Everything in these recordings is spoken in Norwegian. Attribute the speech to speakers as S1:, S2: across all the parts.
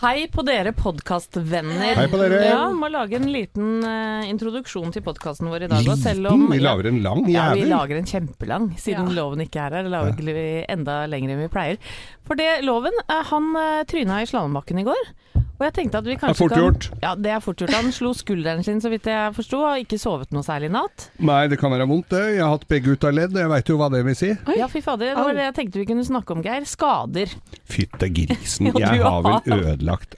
S1: Hei på dere podkastvenner.
S2: Hei på dere.
S1: Ja, Må lage en liten uh, introduksjon til podkasten vår i dag. og selv
S2: Liten?
S1: om-
S2: Vi lager en lang jævel?
S1: Ja, vi lager en kjempelang, siden
S3: Ja.
S1: Loven ikke er her. Lager vi enda lenger enn vi pleier. For det, Loven, eh, han uh, tryna i slalåmbakken i går. Og jeg tenkte at vi kanskje
S2: fort
S1: kan
S2: gjort.
S1: Ja, det er fort gjort. Han slo skulderen sin, så vidt jeg forsto, og ikke sovet noe særlig i natt.
S2: Nei, det kan være vondt det. Jeg har hatt begge ut av ledd, og jeg veit jo hva det vil si.
S1: Ja, fy fader. Det var det jeg tenkte vi kunne snakke om, Geir. Skader.
S2: Fytte grisen.
S1: Ja,
S2: Jeg har vel ødelagt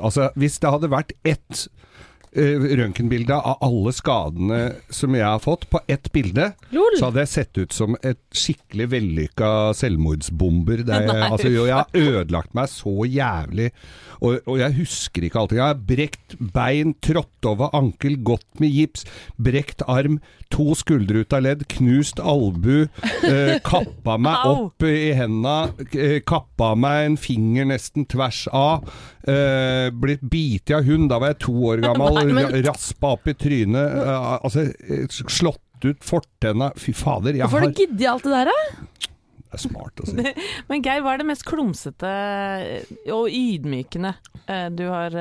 S2: Altså, hvis det hadde vært ett røntgenbilde av alle skadene som jeg har fått, på ett bilde,
S3: Lol.
S2: så hadde jeg sett ut som et skikkelig vellykka selvmordsbomber. Er, altså, jo, jeg har ødelagt meg så jævlig. Og, og jeg husker ikke allting. Jeg har brekt bein, trådt over ankel, gått med gips, brekt arm, to skuldre ut av ledd, knust albu, eh, kappa meg opp i henda, eh, kappa meg en finger nesten tvers av, eh, blitt bitt av hund, da var jeg to år gammel,
S3: men-
S2: raspa opp i trynet, eh, altså eh, slått ut fortenna. Fy fader, jeg
S3: Hvorfor
S2: har
S3: Hvorfor du jeg alt det der, da?
S2: Det er smart å si.
S1: Men Geir, hva er det mest klumsete og ydmykende eh, du har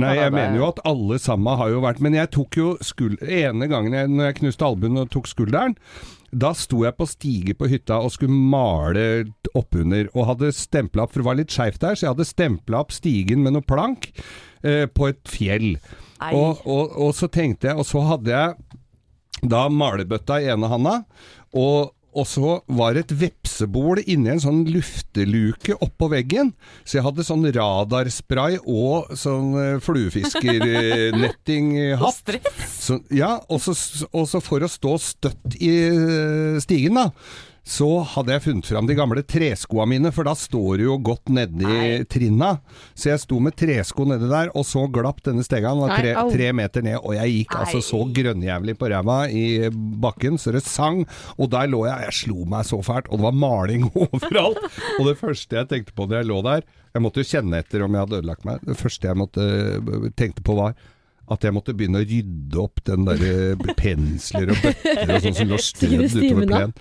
S2: Nei, jeg mener jo at alle sammen har jo vært Men jeg tok jo skuld... ene gangen jeg, når jeg knuste albuen og tok skulderen, da sto jeg på stige på hytta og skulle male oppunder, og hadde stempla opp, for det var litt skeivt der, så jeg hadde stempla opp stigen med noe plank eh, på et fjell. Og, og, og så tenkte jeg, og så hadde jeg da malebøtta i ene handa, og, og så var det et vepsebol inni en sånn lufteluke oppå veggen. Så jeg hadde sånn radarspray og sånn eh, fluefiskernettinghatt. Så, ja, og så, og så for å stå støtt i eh, stigen, da. Så hadde jeg funnet fram de gamle treskoa mine, for da står det jo godt nedi
S1: Nei.
S2: trinna. Så jeg sto med tresko nedi der, og så glapp denne stega. Den var tre, tre meter ned, og jeg gikk altså så grønnjævlig på ræva i bakken, så det sang. Og der lå jeg, jeg slo meg så fælt, og det var maling overalt. Og det første jeg tenkte på da jeg lå der, jeg måtte jo kjenne etter om jeg hadde ødelagt meg, det første jeg måtte, tenkte på var at jeg måtte begynne å rydde opp den der pensler og bøtter og sånn som lå strødd utover plenen.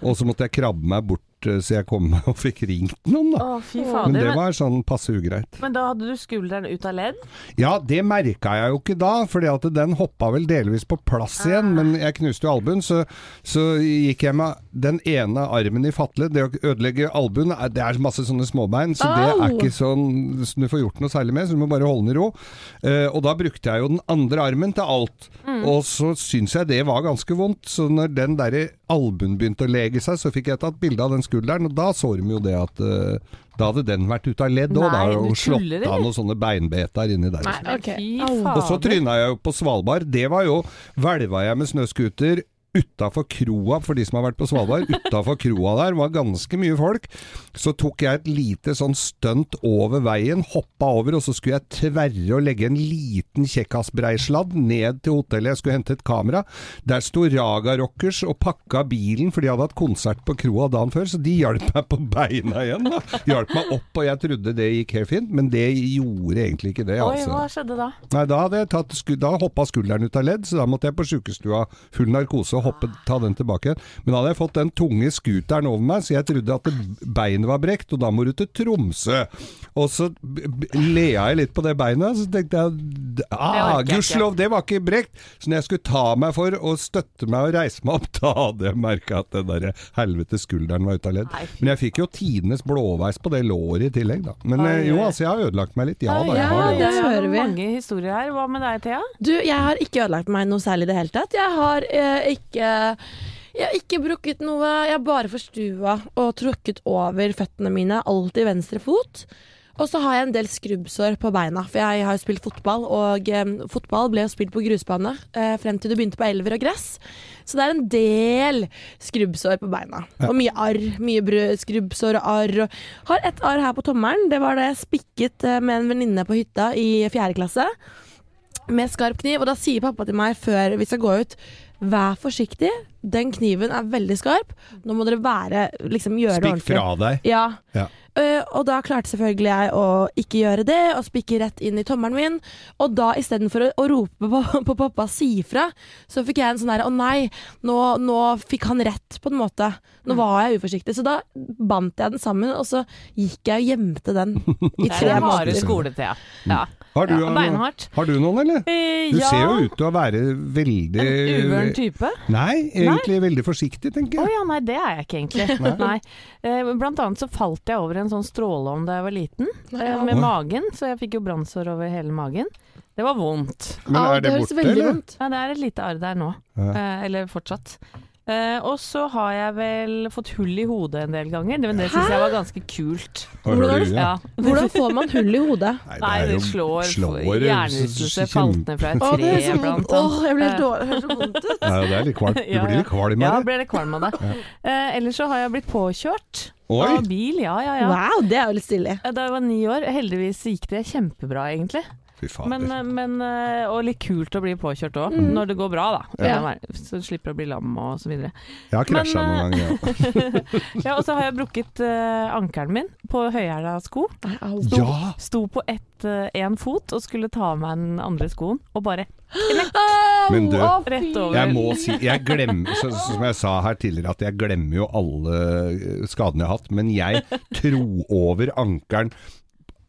S2: Og så måtte jeg krabbe meg bort eh, så jeg kom og fikk ringt noen, da.
S1: Å, fy
S2: Men det var sånn passe ugreit.
S1: men da hadde du skulderen ut av ledd?
S2: Ja, det merka jeg jo ikke da, fordi at den hoppa vel delvis på plass igjen. Men jeg knuste jo albuen, så, så gikk jeg med den ene armen i fatle. Det å ødelegge albuen, det er masse sånne småbein, så det er ikke sånn så du får gjort noe særlig med, så du må bare holde den i ro. Uh, og da brukte jeg jo den andre armen til alt. Og så syns jeg det var ganske vondt, så når den derre albuen begynte å lege seg, så fikk jeg tatt bilde av den skulderen, og da så de jo det at uh, da hadde den vært ute av ledd òg, da, og slått av noen sånne beinbeter inni der.
S3: Nei,
S1: Men
S3: ok.
S1: fy
S3: Au.
S1: fader.
S2: Og så tryna jeg jo på Svalbard. Det var jo Hvelva jeg med snøscooter utafor kroa, for de som har vært på Svalbard. Utafor kroa der var ganske mye folk. Så tok jeg et lite sånn stunt over veien, hoppa over, og så skulle jeg tverre og legge en liten kjekkasbreisladd ned til hotellet. Jeg skulle hente et kamera. Der sto Raga Rockers og pakka bilen, for de hadde hatt konsert på kroa dagen før, så de hjalp meg på beina igjen. da. Hjalp meg opp, og jeg trodde det gikk helt fint, men det gjorde egentlig ikke det. Altså.
S1: Oi, hva skjedde da?
S2: Nei, da hadde jeg tatt da hoppa skulderen ut av ledd, så da måtte jeg på sjukestua full narkose hoppe, ta den tilbake igjen. Men da hadde jeg fått den tunge scooteren over meg, så jeg trodde at beinet var brekt, og da må du til Tromsø. Og så lea jeg litt på det beinet, så tenkte jeg ah, gudskjelov, det var ikke brekt. Så når jeg skulle ta meg for å støtte meg og reise meg opp, da hadde jeg merka at den der helvete skulderen var ute av ledd. Men jeg fikk jo tidenes blåveis på det låret i tillegg, da. Men
S1: Oi,
S2: eh, jo, altså, jeg har ødelagt meg litt. Ja da, jeg har det.
S3: det
S1: er
S3: hører vi.
S1: mange historier her. Hva med deg, Thea?
S3: Du, jeg har ikke ødelagt meg noe særlig i det hele tatt. Jeg har eh, ikke jeg har ikke brukket noe. Jeg har bare forstua og trukket over føttene mine, alltid venstre fot. Og så har jeg en del skrubbsår på beina, for jeg har jo spilt fotball. Og eh, fotball ble jo spilt på grusbane eh, frem til du begynte på elver og gress. Så det er en del skrubbsår på beina. Og mye arr. Mye brød, skrubbsår og arr. Og har et arr her på tommelen. Det var da jeg spikket eh, med en venninne på hytta i fjerde klasse med skarp kniv. Og da sier pappa til meg før vi skal gå ut Vær forsiktig, den kniven er veldig skarp, nå må dere være liksom gjøre det ordentlig
S2: fra deg.
S3: Ja.
S2: Ja.
S3: Uh, og da klarte selvfølgelig jeg å ikke gjøre det, og spikke rett inn i tommelen min. Og da istedenfor å, å rope på, på pappa si fra, så fikk jeg en sånn derre å nei, nå, nå fikk han rett, på en måte. Nå var jeg uforsiktig. Så da bandt jeg den sammen, og så gikk jeg og gjemte den i
S1: Det
S3: tre
S1: er harde
S3: måneder.
S1: skoletida. Ja.
S2: Har du,
S1: ja, beinhardt.
S2: har du noen, eller?
S1: Eh,
S2: Du
S1: ja,
S2: ser jo ut til å være veldig
S1: en uvøren type.
S2: Nei, egentlig veldig forsiktig, tenker
S1: Å
S2: jeg.
S1: ja, nei, det er jeg ikke egentlig. Nei. Eh, Blant annet så falt jeg over en sånn stråleovn da jeg var liten, eh, med
S2: Oi.
S1: magen, så jeg fikk jo brannsår over hele magen. Det var vondt.
S2: Men er det
S3: høres
S2: borte, eller?
S3: vondt.
S1: Ja, det er et lite arr der nå.
S2: Ja.
S1: Eh, eller fortsatt. Eh, og så har jeg vel fått hull i hodet en del ganger. Det, det syns jeg var ganske kult.
S3: Hvordan
S2: det?
S1: Ja.
S3: Hvordan får man hull i hodet?
S1: Nei,
S2: er
S1: det slår,
S2: slår
S1: Hjernerystelse falt ned fra et
S3: det
S1: tre,
S3: så
S1: blant
S3: vondt. Åh, jeg blir helt dårlig. Det høres så vondt ut.
S2: Ja, det er litt kvalm. Du
S1: Ja,
S2: blir litt kvalm
S1: Ja,
S2: av det.
S1: blir litt kvalm av det. Uh, ellers så har jeg blitt påkjørt
S2: Oi!
S1: av bil, ja ja ja.
S3: Wow, det er jo litt stilig.
S1: Da jeg var ni år, heldigvis gikk det kjempebra egentlig. Men, eh, men, eh, og litt kult å bli påkjørt òg,
S3: Mm.
S1: når det går bra da.
S3: Ja.
S1: Så du slipper å bli lam og så videre.
S2: jeg har krasja noen ganger, ja.
S1: Ja, og så har jeg brukket uh, ankelen min på høyhæla sko.
S3: Sto,
S2: Ja!
S1: Sto på én fot og skulle ta av meg den andre skoen, og bare
S2: Men du,
S1: rett over.
S2: Jeg må si Jeg glemmer, så, som jeg sa her tidligere, at jeg glemmer jo alle eh, skadene jeg har hatt. Men jeg tro over ankelen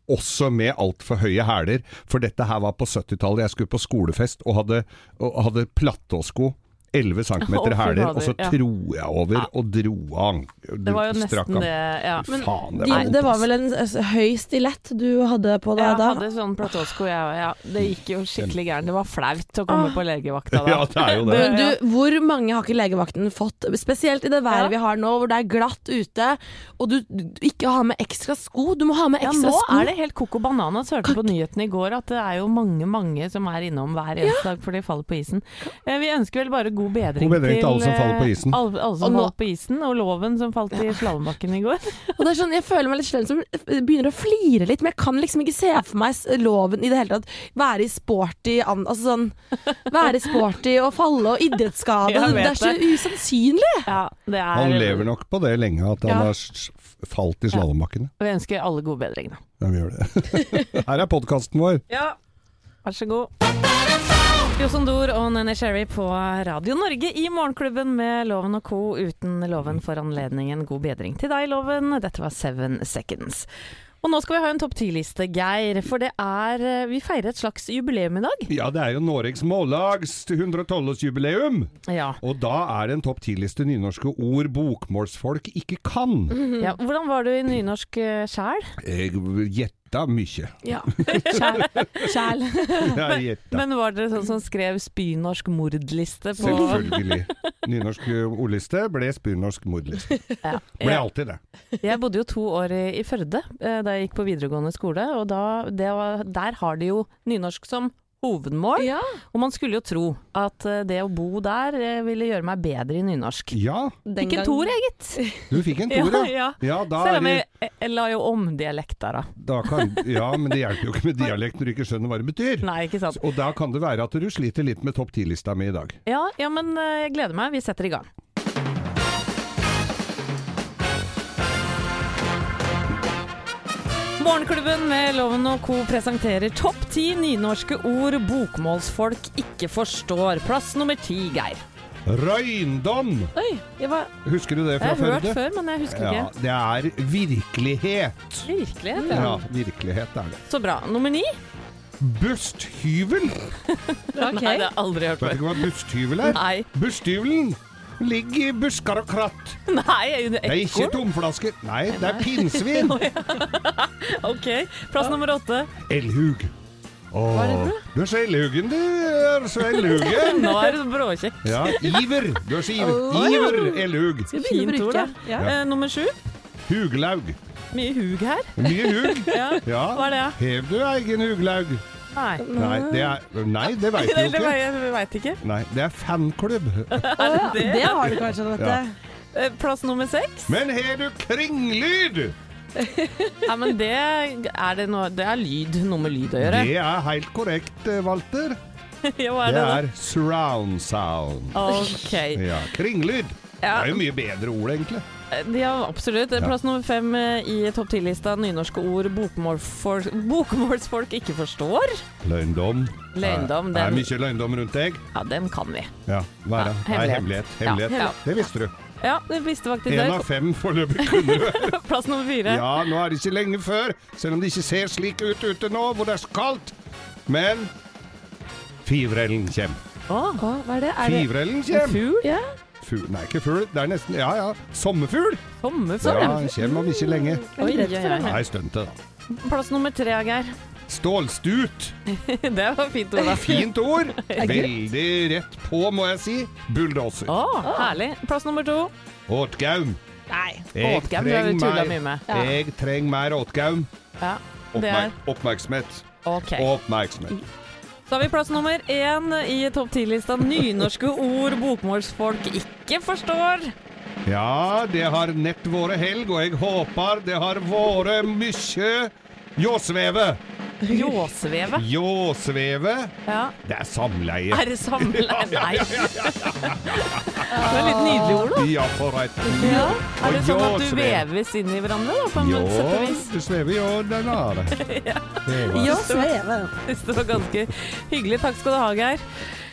S2: også med altfor høye hæler. For dette her var på 70-tallet. Jeg skulle på skolefest og hadde, og hadde platåsko. 11 cm
S1: fy
S2: hæler, og så
S1: ja.
S2: tro jeg over
S1: Ja.
S2: og dro av.
S1: Det var jo nesten det, ja.
S3: Men
S2: Faen, det
S3: De,
S2: var
S3: det var vel en høy stilett du hadde på deg
S1: Jeg
S3: da?
S1: hadde sånn platåsko, jeg òg. Ja. Det gikk jo skikkelig gærent. Det var flaut å komme på legevakta da.
S2: Ja, det er jo det.
S3: Men du, hvor mange har ikke legevakten fått? Spesielt i det været
S1: Ja.
S3: vi har nå, hvor det er glatt ute, og du, du ikke har med ekstra sko. Du må ha med ekstra Ja,
S1: nå
S3: sko.
S1: er det helt koko bananas. Hørte på nyhetene i går at det er jo mange mange som er innom hver eneste dag for de faller på isen. Eh, Vi ønsker vel bare god bedring,
S2: God bedring til alle som
S1: eh,
S2: faller på isen.
S1: Alle, alle som
S3: Og
S1: falt på isen, og loven som falt i slalåmbakken i går.
S3: Og det er sånn, Jeg føler meg litt slem som begynner å flire litt, men jeg kan liksom ikke se for meg loven i det hele tatt. Være i sporty an, Altså sånn Være sporty og falle og idrettsskade. Det er så usannsynlig!
S1: Ja, det er,
S2: Han lever nok på det lenge, at han
S3: Ja.
S2: har falt i slalåmbakkene.
S1: Vi ønsker alle god bedring, da.
S2: Ja, vi gjør det. Her er podkasten vår.
S1: Ja, vær så god. Josondor og Nene Sherry på Radio Norge i Morgenklubben med Loven og co. uten Loven for anledningen. God bedring til deg, Loven. Dette var Seven Seconds. Og nå skal vi ha en topp ti-liste, Geir. For det er Vi feirer et slags jubileum i dag.
S2: Ja, det er jo Noregs Mållags 112-årsjubileum.
S1: Ja.
S2: Og da er det en topp ti-liste nynorske ord bokmålsfolk ikke kan.
S1: ja. Hvordan var du i nynorsk eh, sjæl?
S2: Jeg gjetta mye.
S3: Ja. Kjæl. Kjæl.
S2: Jeg.
S1: Men var dere sånn som skrev spynorsk mordliste på
S2: Selvfølgelig. Nynorsk ordliste ble spynorsk mordliste.
S1: Ja.
S2: Ble alltid det.
S1: Jeg bodde jo to år i, i Førde eh, da jeg gikk på videregående skole, og da, det var, der har de jo nynorsk som hovedmål.
S3: Ja.
S1: Og man skulle jo tro at eh, det å bo der eh, ville gjøre meg bedre i nynorsk.
S2: Ja,
S3: Den
S1: Ikke en toer, jeg, gitt.
S2: du fikk en toer, ja.
S1: ja.
S2: Ja, da
S1: Selv
S2: er
S1: om jeg, jeg la jo om dialekter, da.
S2: da kan, Ja, men det hjelper jo ikke med dialekt når du ikke skjønner hva det betyr.
S1: Nei, ikke sant.
S2: Og da kan det være at du sliter litt med topp ti-lista mi i dag.
S1: Ja, ja, men eh, jeg gleder meg. Vi setter i gang. Morgenklubben med Loven og Co. presenterer topp ti nynorske ord bokmålsfolk ikke forstår. Plass nummer ti, Geir.
S2: Røyndom!
S3: Oi, jeg var
S2: Husker du det fra før?
S1: Jeg har hørt før, men jeg husker
S2: Ja,
S1: ikke.
S2: det er virkelighet.
S1: Virkelighet, ja.
S2: Ja, virkelighet er det.
S1: Så bra. Nummer ni.
S2: Busthyvel!
S3: okay.
S1: Nei, det har jeg aldri hørt
S2: Vet du
S1: før.
S2: ikke hva busthyvel er?
S1: Nei.
S2: Busthyvelen ligger i busker og kratt.
S1: Nei,
S2: Det er ikke tomflasker. Nei, det er pinnsvin.
S1: Ok. Plass nummer åtte.
S2: Elghug. Åh,
S3: Hva er det
S2: du er så elhugen, du er så elhugen.
S1: Nå er du bråkjekk.
S2: Ja, iver. Du er så iver. Iver, elhug.
S3: Skal
S1: Fint ord,
S3: bruke?
S1: da.
S3: Ja.
S1: Eh, nummer sju.
S2: Huglaug.
S1: Mye hug her.
S2: Mye hug.
S1: Ja.
S2: Ja.
S1: Hva er det?
S2: Hev du egen huglaug?
S1: Nei.
S2: Nei, det er Nei, det veit
S1: vi
S2: jo
S1: det,
S2: ikke.
S1: jeg veit ikke.
S2: Nei, det er fanklubb.
S3: er det
S1: det?
S3: Det har du kanskje, vet
S2: Ja.
S3: du.
S1: Ja. Plass nummer seks.
S2: Men har du kringlyd?
S1: Nei, men det er, det, noe, det er lyd. Noe med lyd å gjøre.
S2: Det er helt korrekt, eh, Walter.
S1: Ja, hva er
S2: Det
S1: det? da?
S2: er surround sound.
S1: Ok.
S2: Ja, Kringlyd. Det er jo mye bedre ord, egentlig.
S1: Ja absolutt. Plass nummer fem eh, i topp ti-lista. Nynorske ord bokmålsfolk, bokmålsfolk ikke forstår.
S2: Løgndom.
S1: Løgndom,
S2: Det er mye løgndom rundt deg.
S1: ja, den kan vi.
S2: Ja, hva er det?
S1: Ja, hemmelighet.
S2: hemmelighet.
S1: Ja,
S2: hemmelighet.
S1: ja.
S2: Det visste du.
S1: Ja, det visste faktisk En
S2: av fem foreløpig kunne du.
S1: Plass nummer fire.
S2: Ja, nå er det ikke lenge før, selv om det ikke ser slik ut ute nå, hvor det er så kaldt. Men fivrellen kommer.
S1: Å,
S3: hva er det? Er det
S2: Fivrellen
S1: en
S2: kommer.
S1: fugl?
S3: ja.
S2: Fugl Nei, ikke fugl. Det er nesten Ja, ja. Sommerfugl.
S1: Sommerfugl?
S2: Ja,
S1: ja.
S2: den kommer om ikke lenge.
S3: Er
S1: Oi, oi, oi.
S2: Nei, stuntet, da.
S1: Plass nummer tre, Geir.
S2: Stålstut.
S1: det var fint ord, da.
S2: Fint ord. Veldig rett på, må jeg si. Bulldoser.
S1: Å, herlig. Plass nummer to.
S2: Åtgaum.
S1: Nei,
S2: Jeg
S1: Åtgaum har vi tulla mye med.
S3: Ja.
S2: Jeg trenger mer åtgaum.
S1: Ja, det er
S2: Oppmerk oppmerksomhet.
S1: Okay.
S2: Oppmerksomhet.
S1: Så har vi plass nummer én i topp ti-lista. Nynorske ord bokmålsfolk ikke forstår.
S2: Ja, det har nett vært helg, og jeg håper det har vært mye ljåsveve.
S1: Ljåsveve.
S2: Ljåsveve,
S1: Ja.
S2: det er samleie.
S1: Er det samleie? Nei. Det er litt nydelig ord, da.
S2: Ja, for et
S1: Ja. Er det sånn at du veves inn i hverandre, da, på en
S2: Jo,
S1: sett og vis?
S2: du svever jo den er det.
S3: Ja,
S1: det var ganske hyggelig. Takk skal du ha, Geir.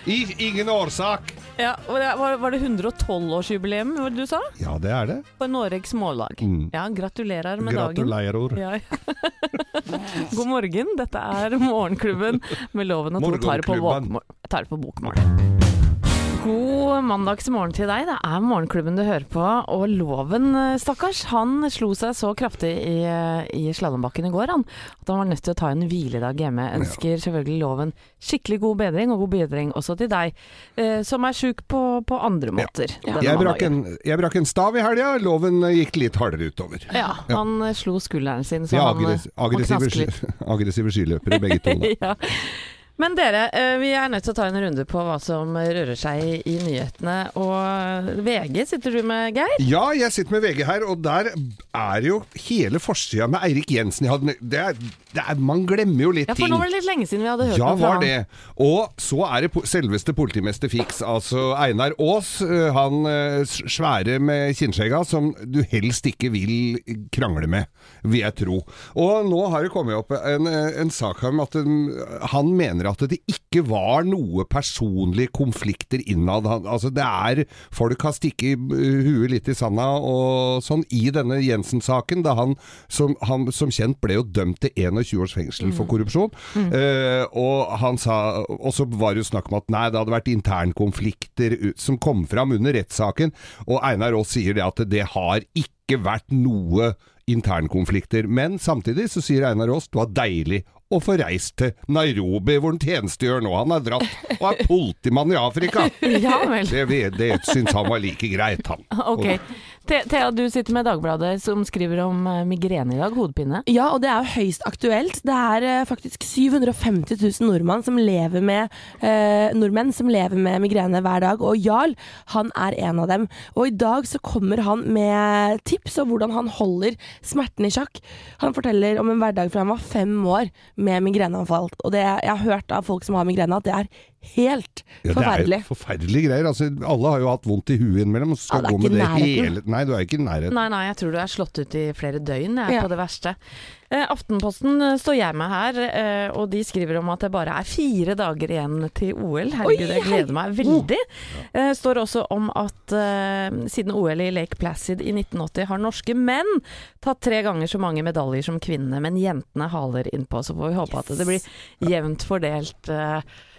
S2: I, ingen årsak.
S1: Ja, var, var det 112-årsjubileum, du sa?
S2: Ja, det er det.
S1: På Noregs Mållag.
S2: Mm.
S1: Ja, gratulerer med dagen.
S2: Gratulerer.
S1: Ja. God morgen, dette er Morgenklubben med Loven og Tor tar på, bokmål. God mandagsmorgen til deg. Det er Morgenklubben du hører på. Og Loven, eh, stakkars, han slo seg så kraftig i, eh, i slalåmbakken i går han, at han var nødt til å ta en hviledag hjemme. Ønsker selvfølgelig Loven skikkelig god bedring, og god bedring også til deg, eh, som er sjuk på, på andre måter. Ja.
S2: Jeg brakk, en, jeg brakk en stav i helga. Loven gikk litt hardere utover.
S1: Ja, han eh, slo skulderen sin, så
S2: Ja,
S1: han, eh,
S2: aggress aggressive,
S1: knasker
S2: sky- aggressive skiløpere begge to. da.
S1: ja. Men dere, eh, vi er nødt til å ta en runde på hva som rører seg i nyhetene. Og VG sitter du med, Geir?
S2: Ja, jeg sitter med VG her, og der er jo hele forsida med Eirik Jensen. Det er, er, man glemmer jo litt ting.
S1: Ja, for nå var det litt lenge siden vi hadde hørt
S2: Ja,
S1: noe fra
S2: var det. Og så er det po- selveste politimester Fix, altså Einar Aas. øh, Han øh, svære med kinnskjegga som du helst ikke vil krangle med, vil jeg tro. Og nå har det kommet opp en, øh, en sak om at um, han mener at det ikke var noe personlige konflikter innad. Han, altså det er Folk har stikket huet litt i sanda og sånn i denne Jensen-saken, da han som, han som kjent ble jo dømt til 21 års fengsel for korrupsjon. Eh, og han sa Og så var det jo snakk om at nei, det hadde vært internkonflikter som kom fram under rettssaken. Og Einar Aas sier det at det har ikke vært noe internkonflikter. Men samtidig så sier Einar Aas det var deilig å få reist til Nairobi, hvor han tjenestegjør nå. Han er dratt og er politimann i Afrika.
S1: Ja.
S2: Det, det syns han var like greit, han.
S1: Ok. The- Thea, du sitter med Dagbladet som skriver om eh, migrene i dag, hodepine.
S3: Ja, og det er jo høyst aktuelt. Det er eh, faktisk 750 000 nordmenn som lever med, eh, nordmenn som lever med migrene hver dag, og Jarl han er en av dem. Og i dag så kommer han med tips om hvordan han holder smerten i sjakk. Han forteller om en hverdag fra han var fem år med migreneanfall. Og det, jeg har hørt av folk som har migrene at det er helt
S2: Ja,
S3: forferdelig.
S2: Det er jo forferdelige greier. Altså, alle har jo hatt vondt i huet innimellom, og skal
S3: Ja,
S2: gå med det
S3: nærheten.
S2: hele Nei, du er ikke i nærheten.
S1: Nei, nei, jeg tror du er slått ut i flere døgn jeg,
S3: Ja.
S1: på det verste. Eh, Aftenposten eh, står jeg med her, eh, og de skriver om at det bare er fire dager igjen til OL. Herregud, jeg gleder meg veldig. Eh, står også om at eh, siden OL i Lake Placid i 1980 har norske menn tatt tre ganger så mange medaljer som kvinnene, men jentene haler innpå. Så får vi håpe at det blir jevnt fordelt.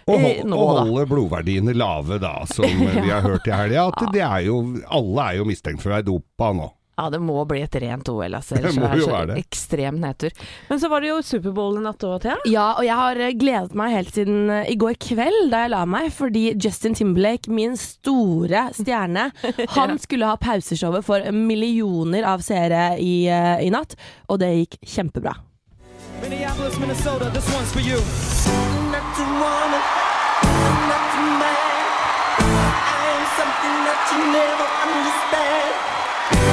S1: Eh,
S2: Og, hold,
S1: nå,
S2: og
S1: da.
S2: holde blodverdiene lave, da, som vi har hørt i helga. At det er jo Alle er jo mistenkt for å være dopa nå.
S1: Ja, det må bli et rent OL, altså.
S2: Det må jo være det.
S1: ekstrem nedtur. Men så var det jo Superbowl i natt òg, Thea.
S3: Ja, og jeg har eh, gledet meg helt siden eh, i går kveld da jeg la meg, fordi Justin Timberlake, min store stjerne, han skulle ha pauseshowet for millioner av seere i, eh, i natt, og det gikk kjempebra.
S4: Minneapolis, Minnesota, this one's for you.
S5: not to wanna, not to man. I am something that you never understand.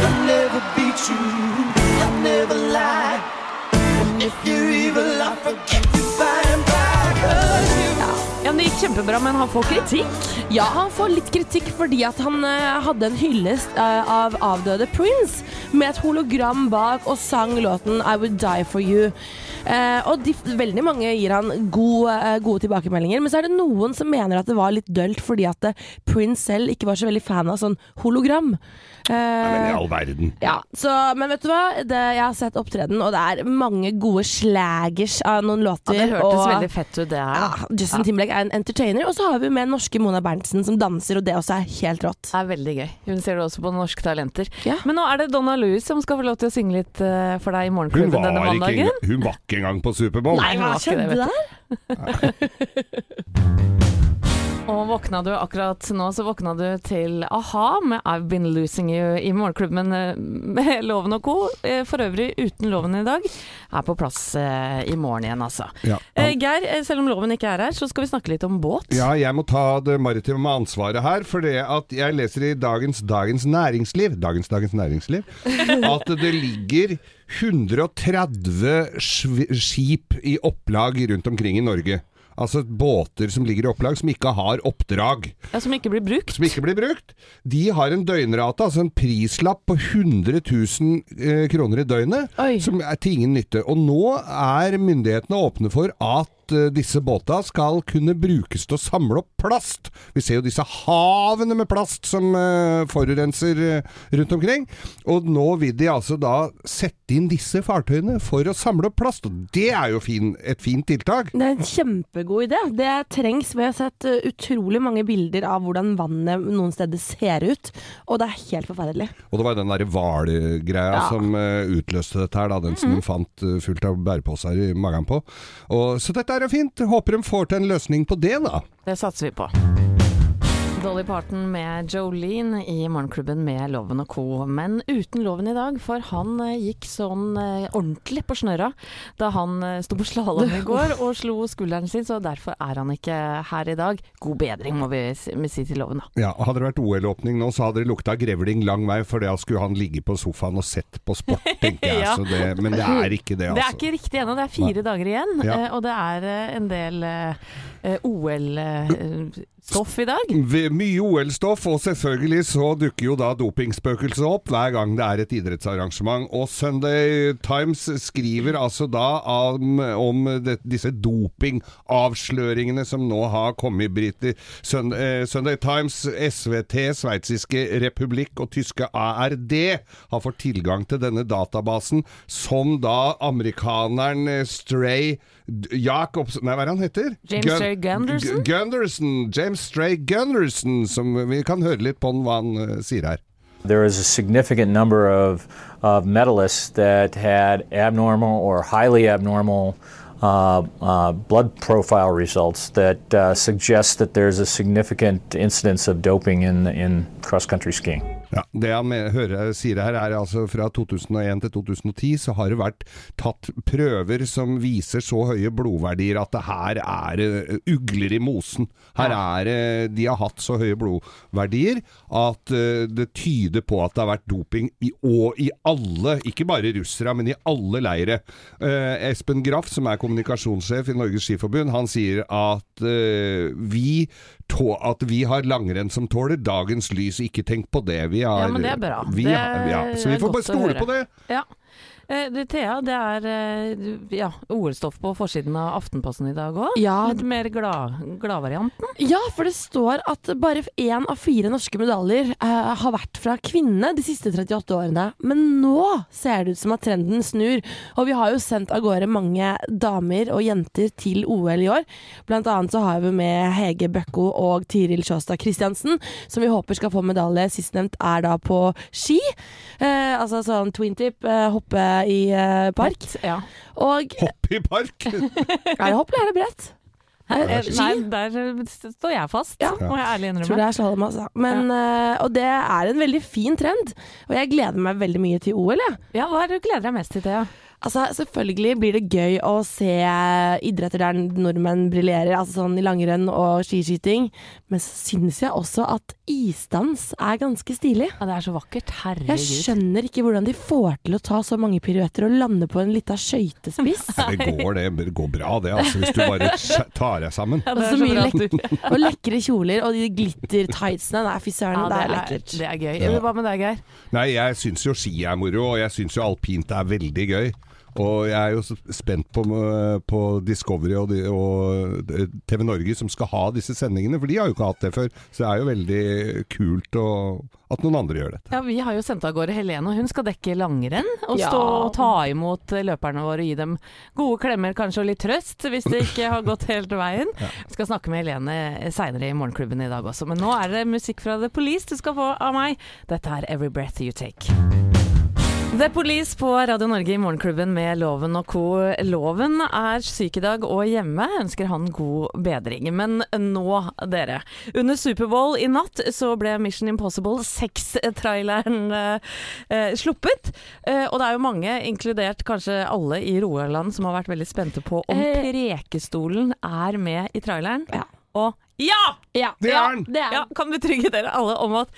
S5: I'll never beat you, I'll never lie. If you're evil, I'll forget you by and by. 'Cause you
S1: Ja, Det gikk kjempebra, men han får kritikk.
S3: Ja, han får litt kritikk fordi at han eh, hadde en hyllest eh, av avdøde Prince med et hologram bak og sang låten I Would Die For You. Eh, og de, veldig mange gir han god, eh, gode tilbakemeldinger, men så er det noen som mener at det var litt dølt fordi at eh, Prince selv ikke var så veldig fan av sånn hologram. Eh,
S2: Men i all verden.
S3: ja, så, men vet du hva? Det, jeg har sett opptreden, og det er mange gode slagers av noen låter.
S1: Ja, det hørtes
S3: og,
S1: veldig fett ut, det her.
S3: ja, Justin ja. Timberlake er en entertainer. Og så har vi med norske Mona Berntsen som danser, og det også er helt rått.
S1: Det er veldig gøy. Hun ser det også på Norske Talenter.
S3: Ja.
S1: Men nå er det Donna Lewis som skal få lov til å synge litt uh, for deg i Morgenklubben denne
S2: ikke,
S1: mandagen.
S2: engang- hun var ikke engang på Superbowl.
S1: Nei,
S3: hva
S1: ikke
S3: skjedde der?
S1: Og våkna du akkurat nå, så våkna du til a-ha med I've Been Losing You i Morgenklubben eh, med Loven og co. Eh, For øvrig uten Loven i dag. Er på plass eh, i morgen igjen, altså.
S2: Ja,
S1: Geir, selv om Loven ikke er her, så skal vi snakke litt om båt.
S2: Ja, jeg må ta det maritime ansvaret her, for det at jeg leser i dagens Dagens Næringsliv Dagens Dagens Næringsliv at det ligger 130 skip i opplag rundt omkring i Norge. Altså båter som ligger i opplag som ikke har oppdrag.
S1: Ja, som ikke blir brukt.
S2: Som ikke blir brukt. De har en døgnrate, altså en prislapp på 100 000 eh, kroner i døgnet,
S3: Oi.
S2: som er til ingen nytte. Og nå er myndighetene åpne for at eh, disse båta skal kunne brukes til å samle opp plast. Vi ser jo disse havene med plast som eh, forurenser eh, rundt omkring. Og nå vil de altså da sette inn disse fartøyene for å samle opp plast. Og det er jo fin, et fint tiltak.
S3: Det er en kjempegod idé. Det trengs. Vi har sett utrolig mange bilder av hvordan vannet noen steder ser ut, og det er helt forferdelig.
S2: Og det var jo den derre hvalgreia
S3: Ja.
S2: som utløste dette her, da. Den som de fant eh, fullt av bæreposer i magen på. Og, så dette er jo fint. Håper de får til en løsning på det, da.
S1: Det satser vi på. Dolly Parton med Jolene i Morgenklubben med Loven og co. Men uten Loven i dag, for han eh, gikk sånn eh, ordentlig på snørra da han eh, sto på slalåm i går og slo skulderen sin, så derfor er han ikke her i dag. God bedring, må vi si, til Loven, da.
S2: Ja, Hadde det vært OL-åpning nå, så hadde det lukta grevling lang vei, for da skulle han ligge på sofaen og sett på sport, tenker jeg.
S1: Ja.
S2: Så det, men det er ikke det, altså.
S1: Det er ikke riktig ennå, det er fire dager igjen.
S2: Ja.
S1: Og det er en del OL-stoff i dag.
S2: Ve- Mye OL-stoff, og selvfølgelig så dukker jo da dopingspøkelset opp hver gang det er et idrettsarrangement. Og Sunday Times skriver altså da om, om det, disse dopingavsløringene som nå har kommet. briter. Sun, eh, Sunday Times, SVT, sveitsiske Republikk og tyske ARD har fått tilgang til denne databasen, som da amerikaneren eh, Stray D- Jacobs Nei, hva er det han heter?
S1: James
S2: Gun-
S1: Stray Gunderson?
S2: Gunderson, James Stray Gunderson, som vi kan høre litt på hva han eh, sier her.
S6: There is a significant number of, of medalists that had abnormal or highly abnormal uh, uh, blood profile results that uh, suggest that there's a significant incidence of doping in, in cross country skiing.
S2: Ja, Det han hører, sier her er altså fra 2001 til 2010 så har det vært tatt prøver som viser så høye blodverdier at det her er uh, ugler i mosen. Her er det De har hatt så høye blodverdier at uh, det tyder på at det har vært doping i, og i alle, ikke bare russere, men i alle leire. Espen Graff, som er kommunikasjonssjef i Norges Skiforbund, han sier at vi at vi har langrenn som tåler dagens lys. Ikke tenk på det. Vi har,
S1: Ja, men det er bra.
S2: Vi, har- ja, så vi får bare stole på det.
S1: Ja. Eh, det, Thea, det er eh, ja, OL-stoff på forsiden av Aftenposten i dag òg.
S3: Ja.
S1: Litt mer glad- gladvarianten.
S3: Ja, for det står at bare én av fire norske medaljer eh, har vært fra kvinnene de siste 38 årene. Men nå ser det ut som at trenden snur. Og vi har jo sendt av gårde mange damer og jenter til OL i år. Blant annet så har vi med Hege Bøkko og Tiril Sjåstad Christiansen, som vi håper skal få medalje. Sistnevnt er da på ski. Eh, altså sånn twin tip, eh, hoppe i eh, park.
S1: Ja.
S3: Og
S2: Hopp i park!
S3: er det hopp eller er det brett?
S1: Eh. Nei, der eh, står jeg fast,
S3: Ja.
S1: må jeg ærlig
S3: innrømme. tror det er slalåm, altså. Men, eh, og det er en veldig fin trend. Og jeg gleder meg veldig mye til OL, jeg.
S1: Ja, hva er det du gleder deg mest til, Thea?
S3: Altså, selvfølgelig blir det gøy å se idretter der nordmenn briljerer, altså sånn i langrenn og skiskyting, men så syns jeg også at isdans er ganske stilig.
S1: Ja, det er så vakkert.
S3: Jeg skjønner ikke hvordan de får til å ta så mange piruetter og lande på en lita skøytespiss.
S2: Det går, det, det går bra det, altså, hvis du bare tar deg sammen.
S1: Ja,
S3: Og
S1: det
S3: så
S1: er så
S3: mye
S1: bra at du
S3: lek og lekre kjoler og de glitter-tightsene. Nei, fy søren,
S1: ja,
S3: det er lekkert.
S1: Det er gøy. Hva med deg, Geir?
S2: Nei, jeg syns jo ski er moro, og jeg syns jo alpint er veldig gøy. Og jeg er jo så spent på, på Discovery og, og TV Norge som skal ha disse sendingene, for de har jo ikke hatt det før. Så det er jo veldig kult å, at noen andre gjør dette.
S1: Ja, Vi har jo sendt av gårde Helene, og hun skal dekke langrenn. Og
S3: Ja.
S1: stå og ta imot løperne våre og gi dem gode klemmer, kanskje og litt trøst, hvis det ikke har gått helt veien. Vi skal snakke med Helene seinere i Morgenklubben i dag også. Men nå er det musikk fra The Police du skal få av meg. Dette er Every Breath You Take. The Police på Radio Norge i Morgenklubben med Loven og co. Loven er syk i dag og hjemme. Ønsker han god bedring. Men nå, dere. Under Superbowl i natt så ble Mission Impossible 6-traileren eh, eh, sluppet. Eh, og det er jo mange, inkludert kanskje alle i Rogaland, som har vært veldig spente på om
S3: Eh.
S1: Prekestolen er med i traileren.
S3: Ja.
S1: Og ja!
S3: Ja,
S2: Det er den!
S3: Ja, er
S1: Ja, kan betrygge dere alle om at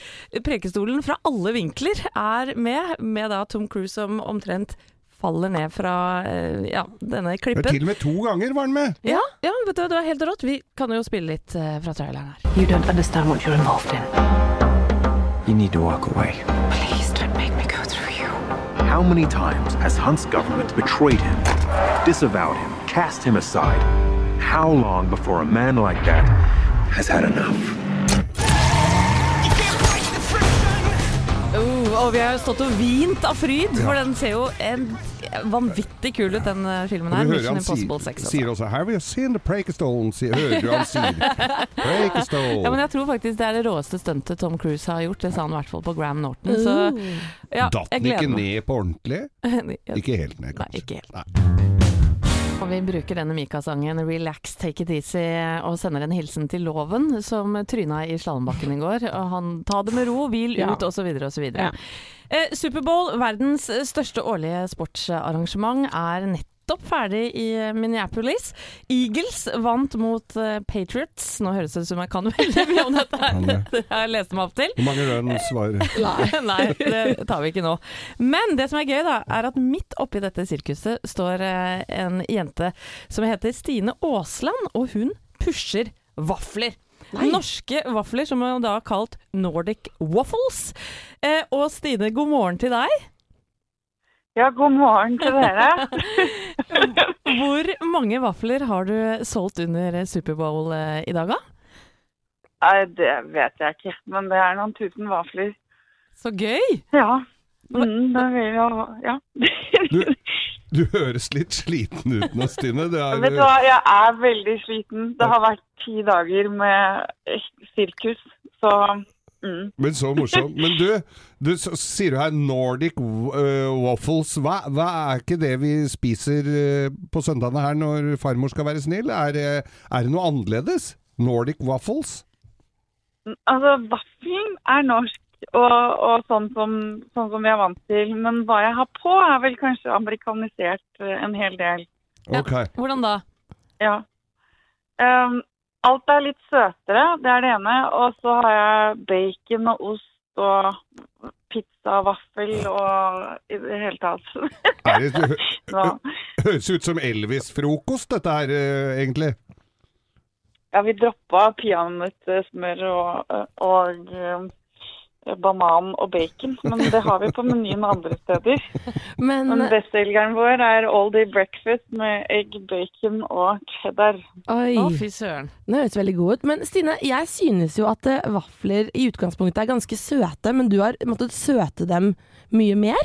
S1: Prekestolen fra alle vinkler er med, med da Tom Cruise som omtrent faller ned fra eh, ja, denne klippen.
S2: til og med to ganger var han med!
S1: Ja, ja, vet du, det var helt rått. Vi kan jo spille litt eh, fra traileren her.
S7: You don't understand what you're involved in.
S8: You need to walk away.
S7: Please don't make me go through you.
S9: How many times has Hunt's government betrayed him, disavowed him, cast him aside? How long before a man like that has had enough?
S1: Oh, og vi har jo stått og hvint av fryd, for den ser jo en vanvittig kul ut, den eh, filmen her.
S2: hører
S1: Mission Impossible
S2: sier,
S1: 6.
S2: sier
S1: Altså.
S2: også 'Have you seen the sier- Hører du han sier. Prekestol.
S1: Ja, men jeg tror faktisk det er det råeste stuntet Tom Cruise har gjort. Det sa han i hvert fall på Graham Norton. Så ja,
S2: Datt den ikke ned på ordentlig?
S1: Ja,
S2: Ikke helt ned, kanskje.
S1: Nei, ikke helt.
S2: Nei.
S1: Og vi bruker denne Mika-sangen 'Relax, Take It Easy' og sender en hilsen til Loven, som tryna i slalåmbakken i går. Og han ta det med ro, hvil ut', Ja. osv. osv.
S3: Ja.
S1: Eh, Superbowl, verdens største årlige sportsarrangement, er nettopp ferdig i Minneapolis. Eagles vant mot uh, Patriots. Nå høres det ut som jeg kan veldig mye om dette her.
S2: Det.
S1: Jeg leste lest meg opp til.
S2: Hvor mange runs var
S1: Nei, det tar vi ikke nå. Men det som er gøy, da, er at midt oppi dette sirkuset står uh, en jente som heter Stine Aasland, og hun pusher vafler. Norske vafler, som er da kalt Nordic Waffles. Eh, og Stine, god morgen til deg.
S10: Ja, god morgen til dere.
S1: Hvor mange vafler har du solgt under Superbowl eh, i dag, da?
S10: Nei, det vet jeg ikke, men det er noen tusen vafler.
S1: Så gøy!
S10: Ja. Mm, det vil jo Ja.
S2: Du, du høres litt sliten ut nå, Stine. Det er,
S10: Vet du hva, jeg er veldig sliten. Det har vært ti dager med sirkus, så mm.
S2: Men så morsomt. Men du, du så, sier du her Nordic uh, waffles. Hva, hva er ikke det vi spiser uh, på søndagene her når farmor skal være snill? Er, det- er det noe annerledes? Nordic waffles?
S10: Altså, vaffelen er norsk. Og, og sånn, som, sånn som vi er vant til. Men hva jeg har på, er vel kanskje amerikanisert eh, en hel del.
S1: Ja. Hvordan da?
S10: Ja. Ehm, alt er litt søtere, det er det ene. Og så har jeg bacon og ost og pizza og vaffel og i det hele tatt.
S2: Det, høres ut som Elvis-frokost, dette her, uh, egentlig.
S10: ja, vi droppa peanøttsmør og, og eh, banan og bacon, men det har vi på menyen andre steder.
S3: Men
S10: Men bestselgeren vår er all day breakfast med egg, bacon og cheddar.
S3: Oi,
S1: Å, fy søren.
S3: det høres veldig god ut. Men Stine, jeg synes jo at eh, vafler i utgangspunktet er ganske søte, men du har måttet søte dem mye mer?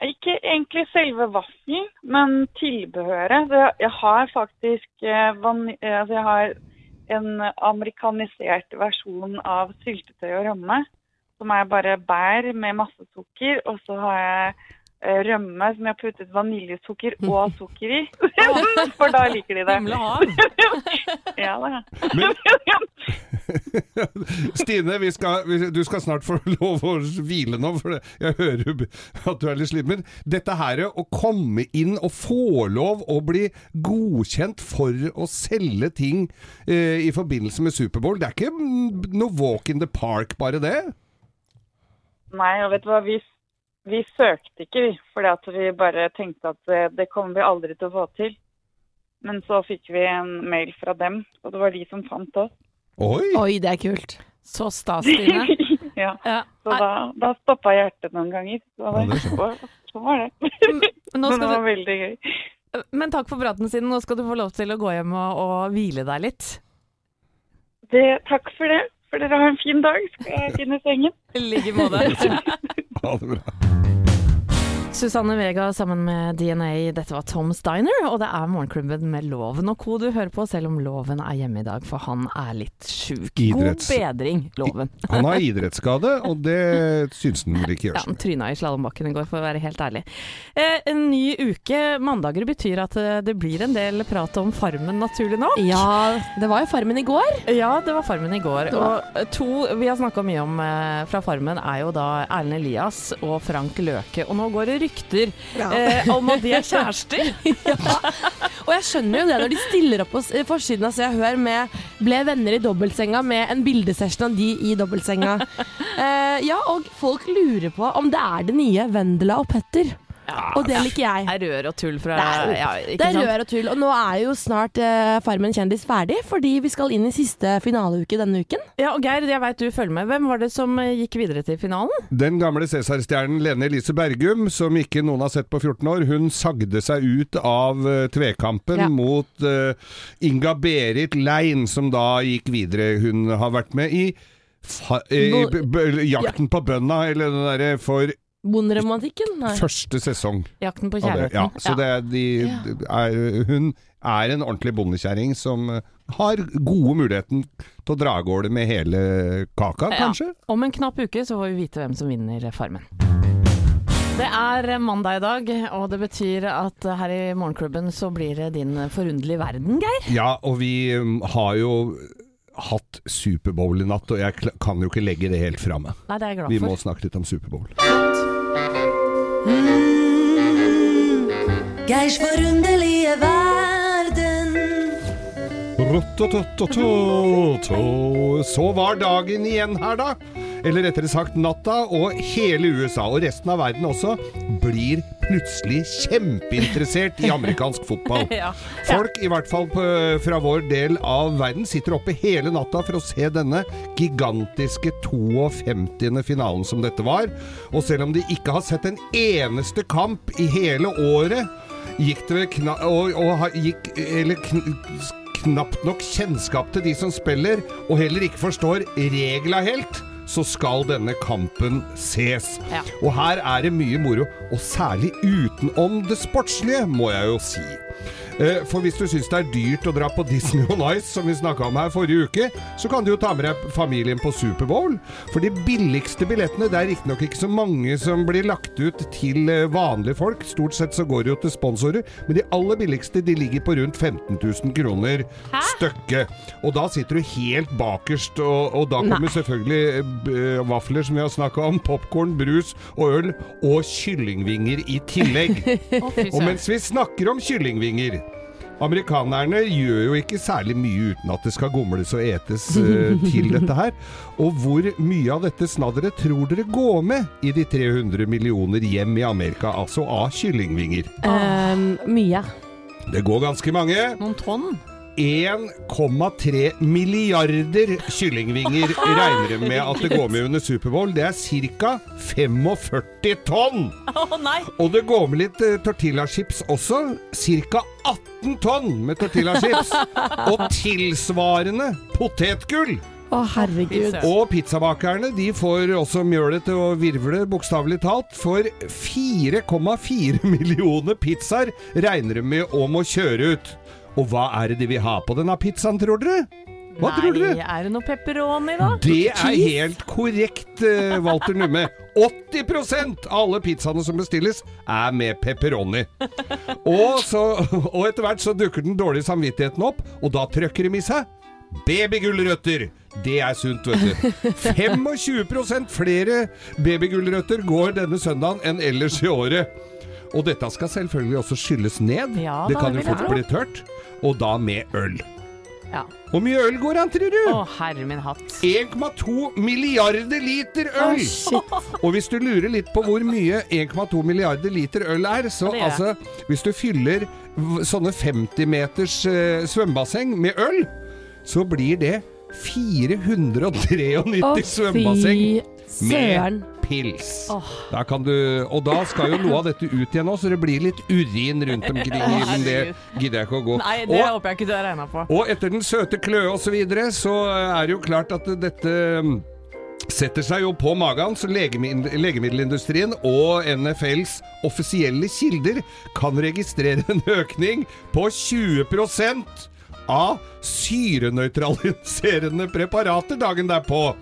S10: Ikke egentlig selve vaffelen, men tilbehøret. Jeg- jeg har faktisk eh, eh, altså jeg har en amerikanisert versjon av syltetøy og rømme. Som er bare bær med masse sukker. Og så har jeg
S11: rømme som jeg har puttet vaniljesukker og sukker i. For da liker de det. Ja da.
S2: Stine, vi skal, du skal snart få lov å hvile nå, for jeg hører at du er litt sliten. Dette her å komme inn og få lov å bli godkjent for å selge ting eh, i forbindelse med Superbowl, det er ikke noe walk in the park, bare det?
S11: Nei, og vet du hva, vi, vi søkte ikke, vi. Fordi vi bare tenkte at det, det kommer vi aldri til å få til. Men så fikk vi en mail fra dem, og det var de som fant oss.
S2: Oi!
S3: Oi, det er kult.
S1: Så stas, Stine.
S11: ja.
S1: Ja.
S11: Så da, da stoppa hjertet noen ganger. Så,
S2: var det
S11: så, så var det.
S1: Nå
S11: Men det var
S1: du,
S11: veldig gøy.
S1: men takk for praten, Stine. Nå skal du få lov til å gå hjem og, og hvile deg litt.
S11: Det, takk for det. For dere har en fin dag. Skal jeg finne sengen?
S1: I like måte.
S2: Ha det bra.
S1: Susanne Vega sammen med DNA. Dette var Tom Steiner, og det er Morgenklubben med Loven og co. du hører på, selv om Loven er hjemme i dag, for han er litt sjuk. God bedring, Loven.
S2: Han har idrettsskade, og det syns han vel ikke
S1: Ja, han tryna i slalåmbakken i går, for å være helt ærlig. Eh, en ny uke. Mandager betyr at eh, det blir en del prat om Farmen, naturlig nok.
S3: Ja, det var jo Farmen i går.
S1: Ja, det var Farmen i går.
S3: Var-
S1: Og to vi har snakka mye om eh, fra Farmen, er jo da Erlend Elias og Frank Løke. Og nå går det rykter eh, om at de er kjærester.
S3: Og jeg skjønner jo det når de stiller opp på forsiden av Se og Hør med 'ble venner i dobbeltsenga' med en bildesession av de i dobbeltsenga. Eh, ja, og folk lurer på om det er det nye Vendela og Petter. Og det liker jeg.
S1: Det er rør og tull fra
S3: Det er,
S1: ja,
S3: det er
S1: sant?
S3: rør og tull. Og nå er jo snart uh, Farmen kjendis ferdig, fordi vi skal inn i siste finaleuke denne uken.
S1: Ja, og Geir, jeg veit du følger med. Hvem var det som eh, gikk videre til finalen?
S2: Den gamle Cæsar-stjernen Lene Elise Bergum, som ikke noen har sett på 14 år, hun sagde seg ut av uh, tvekampen
S3: Ja.
S2: mot uh, Inga Berit Lein, som da gikk videre. Hun har vært med i fa eh, i b b Jakten på bønda, eller det derre for
S3: Bonderomantikken? Nei.
S2: første sesong.
S1: Jakten på kjærligheten.
S2: Ja, så det er, de, er, hun er en ordentlig bondekjerring som eh, har gode muligheten til å dra av gårde med hele kaka, kanskje?
S1: Om en knapp uke så får vi vite hvem som vinner Farmen. Det er mandag i dag, og det betyr at her i Morgenklubben så blir det din forunderlige verden, Geir.
S2: Ja, og vi um, har jo hatt Superbowl i natt, og jeg kan jo ikke legge det helt fra meg.
S1: Nei, det er jeg glad
S2: Vi må snakke litt om Superbowl.
S5: Geirs forunderlige verden.
S2: Så var dagen igjen her, da. Eller rettere sagt natta, og hele USA, og resten av verden også, blir plutselig kjempeinteressert i amerikansk fotball. Folk, i hvert fall fra vår del av verden, sitter oppe hele natta for å se denne gigantiske 52. finalen som dette var. Og selv om de ikke har sett en eneste kamp i hele året, gikk det vel kna og, og gikk eller knapt nok kjennskap til de som spiller, og heller ikke forstår regla helt, så skal denne kampen ses.
S1: Ja.
S2: Og her er det mye moro, og særlig utenom det sportslige, må jeg jo si. Eh, For hvis du syns det er dyrt å dra på Disney on Ice, som vi snakka om her forrige uke, så kan du jo ta med deg familien på Superbowl. For de billigste billettene, det er riktignok ikke så mange som blir lagt ut til eh, vanlige folk. Stort sett så går det jo til sponsorer, men de aller billigste de ligger på rundt 15 000 kroner stykket. Og da sitter du helt bakerst, og, og da kommer
S3: Nei.
S2: selvfølgelig eh, vafler som vi har snakka om, popkorn, brus og øl, og kyllingvinger i tillegg. Og mens vi snakker om kyllingvinger Amerikanerne gjør jo ikke særlig mye uten at det skal gomles og etes uh, til dette her. Og hvor mye av dette snadderet tror dere går med i de 300 millioner hjem i Amerika, altså av kyllingvinger?
S3: Um, mye.
S2: Det går ganske mange.
S1: Noen tonn?
S2: 1,3 milliarder kyllingvinger regner de med at det går med under Superbowl. Det er ca. 45 tonn!
S1: Oh, nei!
S2: Og det går med litt eh, tortillachips også. Ca. 18 tonn med tortillachips. og tilsvarende potetgull.
S3: Å, herregud.
S2: Og pizzabakerne de får også mjølet til å virvle, bokstavelig talt. For 4,4 millioner pizzaer regner de med om å kjøre ut. Og hva er det de vil ha på denne pizzaen, tror dere? Hva tror dere?
S1: Er det noe pepperoni, da?
S2: Det er helt korrekt, eh, Walter Numme. 80 av alle pizzaene som bestilles, er med pepperoni. Og, så, og etter hvert så dukker den dårlige samvittigheten opp, og da trøkker de i seg babygulrøtter. Det er sunt, vet du. 25% flere babygulrøtter går denne søndagen enn ellers i året. Og dette skal selvfølgelig også skylles ned.
S1: Ja,
S2: det kan jo fort bli tørt. Og da med øl.
S1: Ja.
S2: Hvor mye øl går an, tror du?
S1: Å, herre min hatt.
S2: 1,2 milliarder liter øl! og hvis du lurer litt på hvor mye 1,2 milliarder liter øl er, så
S1: Ja, er.
S2: altså Hvis du fyller sånne 50 meters uh, svømmebasseng med øl, så blir det 493
S3: Å,
S2: svømmebasseng med
S3: søren.
S2: Pils.
S1: Oh.
S2: Da kan du, og da skal jo noe av dette ut igjen nå, så det blir litt urin rundt omkring. Men det gidder jeg ikke å gå.
S1: Nei, det
S2: Og-
S1: håper jeg ikke du har regna på.
S2: og etter den søte kløe og så videre, så er det jo klart at dette mm, setter seg jo på magen, så legemiddelindustrien og NFLs offisielle kilder kan registrere en økning på 20% av syrenøytraliserende preparater dagen derpå.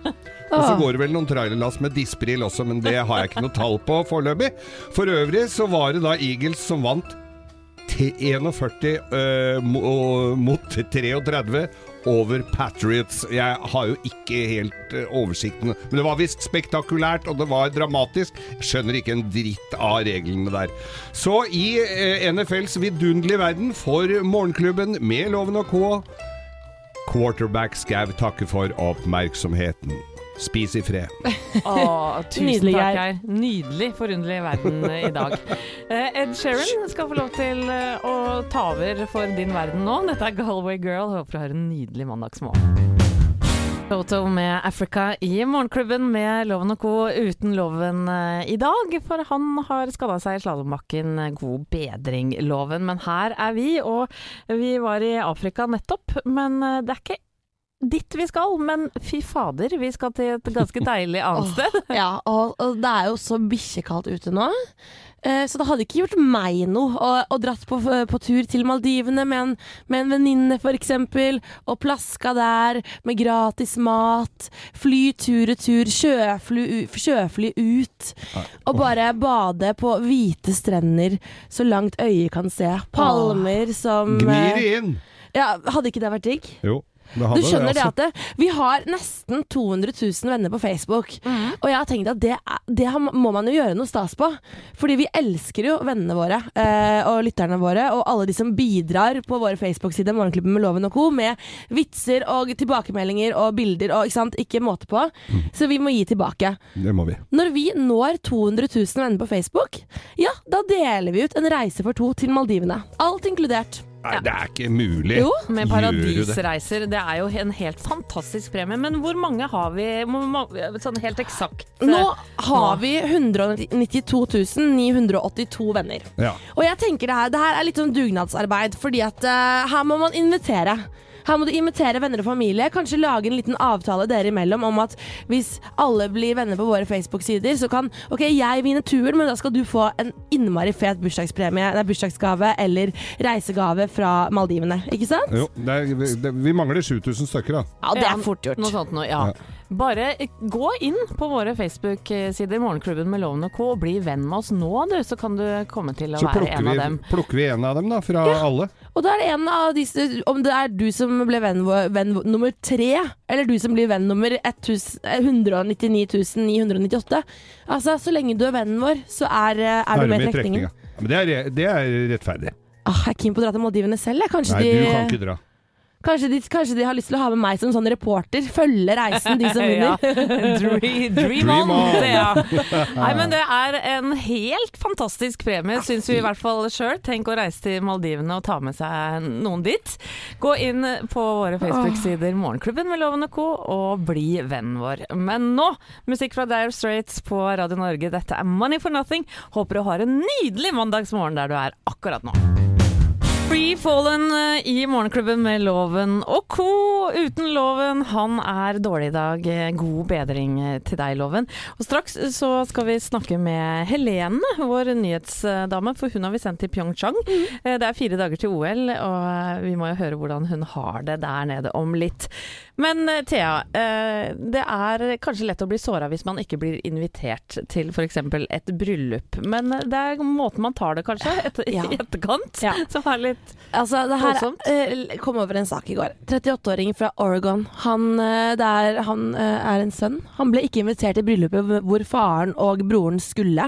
S2: Og så går det vel noen trailerlass med Dispril også, men det har jeg ikke noe tall på foreløpig. For øvrig så var det da Eagles som vant til 41 uh, mot 33 over Patriots. Jeg har jo ikke helt øh, oversikten, men det var visst spektakulært, og det var dramatisk. Jeg skjønner ikke en dritt av reglene der. Så i øh, NFLs vidunderlige verden for Morgenklubben med Loven og Co. Quarterback Skau takker for oppmerksomheten. Spis i fred.
S1: Å, tusen
S3: Nydelig,
S1: takk,
S3: Geir.
S1: Nydelig, forunderlig verden i dag. Eh, Ed Sheeran skal få lov til eh, å ta over for din verden nå. Dette er Galway Girl. Håper du har en nydelig mandagsmorgen. Toto med Africa i Morgenklubben med Loven og Co. uten Loven eh, i dag, for han har skada seg i slalåmbakken. God bedring, Loven. Men her er vi, og vi var i Afrika nettopp. Men det er ikke dit vi skal, men fy fader, vi skal til et ganske deilig annet sted.
S3: Ja, og, og det er jo så bikkjekaldt ute nå. Eh, Så det hadde ikke gjort meg noe å, å dratt på, på tur til Maldivene med en, med en venninne f.eks. Og plaska der med gratis mat. Fly tur-retur, sjøfly, sjøfly ut. Og bare bade på hvite strender så langt øyet kan se. Palmer som
S2: Gnir
S3: eh,
S2: inn!
S3: Ja, Hadde ikke det vært digg?
S2: Jo. Det
S3: Du skjønner det,
S2: altså.
S3: at vi har nesten 200 000 venner på Facebook. Og jeg har tenkt at det, det må man jo gjøre noe stas på. Fordi vi elsker jo vennene våre eh, og lytterne våre og alle de som bidrar på våre Facebook-sider Morgenklubben med Loven og Co. med vitser og tilbakemeldinger og bilder og ikke sant, ikke måte på. Så vi må gi tilbake.
S2: Det må vi.
S3: Når vi når 200 000 venner på Facebook, ja, da deler vi ut en reise for to til Maldivene. Alt inkludert.
S2: Nei, det er ikke mulig.
S3: Jo,
S1: Med
S2: det?
S1: paradisreiser. Det er jo en helt fantastisk premie. Men hvor mange har vi sånn helt eksakt? eh,
S3: Nå har
S1: nå?
S3: vi 192 982 venner.
S2: Ja.
S3: Og jeg tenker det her, det her er litt sånn dugnadsarbeid, fordi at uh, her må man invitere. Her må du invitere venner og familie. Kanskje lage en liten avtale dere imellom om at hvis alle blir venner på våre Facebook-sider, så kan OK, jeg vinner turen, men da skal du få en innmari fet bursdagspremie, nei, bursdagsgave eller reisegave fra Maldivene. Ikke sant?
S2: Jo, det er, vi- det, vi mangler 7000 stykker, da.
S3: Ja, det er fort gjort.
S1: Noe sånt noe, ja.
S2: Ja.
S1: Bare gå inn på våre Facebook-sider, Morgenklubben med Loven og Co, og bli venn med oss nå, du. Så kan du komme til å
S2: Så
S1: være en
S2: vi,
S1: av dem.
S2: Så plukker vi en av dem, da, fra alle.
S3: Og da er det en av disse Om det er du som ble venn, venn nummer tre, eller du som blir venn nummer 1000 199 998. Altså, så lenge du er vennen vår, så er, eh, er du med i trekningen.
S2: Ja, Men det er, det er rettferdig.
S3: Ah, jeg er keen på å dra til Maldivene selv. jeg. Kanskje,
S2: Nei, du kan ikke dra.
S3: Kanskje, de, kanskje de har lyst til å ha med meg som sånn reporter. Følge reisen, de som vinner.
S1: Dream, dream on. Det, ja. Nei, men det er en helt fantastisk premie, syns vi i hvert fall sjøl. Tenk å reise til Maldivene og ta med seg noen dit. Gå inn på våre Facebook-sider Morgenklubben med Loven og Co. og bli vennen vår. Men nå, musikk fra Dire Straits på Radio Norge. Dette er Money for nothing. Håper du har en nydelig mandagsmorgen der du er akkurat nå. Free Fallen eh, i Morgenklubben med Loven og co. Uten Loven, han er dårlig i dag. Eh, God bedring eh, til deg, Loven. Og straks så skal vi snakke med Helene, vår nyhetsdame, for hun har vi sendt til Pyeongchang. Mm. Det er fire dager til OL, og vi må jo høre hvordan hun har det der nede om litt. Men eh, Thea, eh, det er kanskje lett å bli såra hvis man ikke blir invitert til f.eks. et bryllup. Men eh, det er måten man tar det kanskje, et,
S3: Ja.
S1: i etterkant,
S3: Ja.
S1: som er litt
S3: Altså, det her
S1: Voldsomt.
S3: kom over en sak i går. 38-åring fra Oregon. Han, eh, det er, han er en sønn. Han ble ikke invitert til bryllupet hvor faren og broren skulle.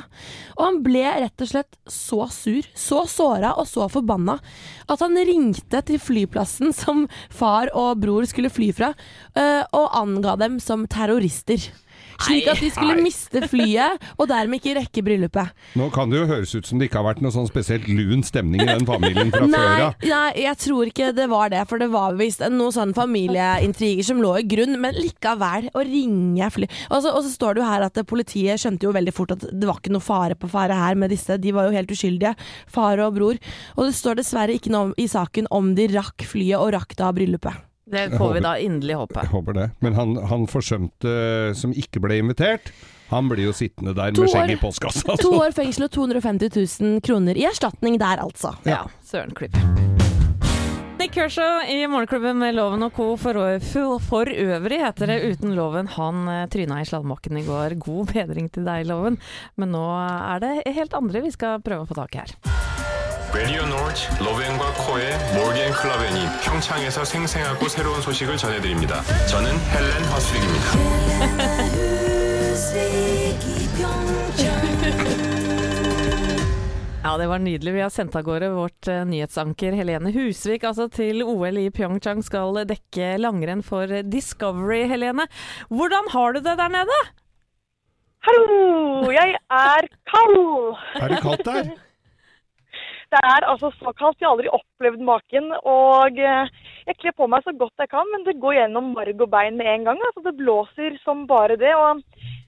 S3: Og han ble rett og slett så sur, så såra og så forbanna at han ringte til flyplassen som far og bror skulle fly fra, og anga dem som terrorister. Slik at de skulle
S2: Nei.
S3: miste flyet, og dermed ikke rekke bryllupet.
S2: Nå kan det jo høres ut som det ikke har vært noe sånn spesielt lun stemning i den familien fra før
S3: Nei,
S2: av.
S3: nei, jeg tror ikke det var det, for det var visst noen sånne familieintriger som lå i grunn, men likevel, å ringe fly og så, og så står det jo her at politiet skjønte jo veldig fort at det var ikke noe fare på fare her med disse, de var jo helt uskyldige, far og bror. Og det står dessverre ikke noe i saken om de rakk flyet og rakk da bryllupet.
S1: Det får vi da inderlig håpe.
S2: Jeg håper det. Men han, han forsømte som ikke ble invitert, han blir jo sittende der
S3: To
S2: med skjegg i postkassa.
S3: To år fengsel og 250 000 kroner i erstatning der, altså.
S1: Ja, søren klipp. Nick Kershaw i Morgenklubben med Loven og co. For, for, for øvrig heter det Uten Loven. Han eh, tryna i slalåmbakken i går. God bedring til deg, Loven. Men nå er det helt andre vi skal prøve å få tak i her.
S12: 레디오 노트 러브앤과 코의 몰겐 클라벤이 평창에서 생생하고 새로운 소식을 전해드립니다. 저는 헬렌 허스윅입니다.
S1: Ja, det var nydelig. Vi har sendt av gårde vårt eh, nyhetsanker Helene Husvik altså til OL i Pyeongchang skal dekke langrenn for Discovery, Helene. Hvordan har du det der nede?
S11: Hallo, jeg er kald.
S2: Er det kaldt der?
S11: Det er altså så kaldt. Jeg har aldri opplevd maken. Og eh, jeg kler på meg så godt jeg kan, men det går gjennom marg og bein med en gang. Altså, det blåser som bare det. Og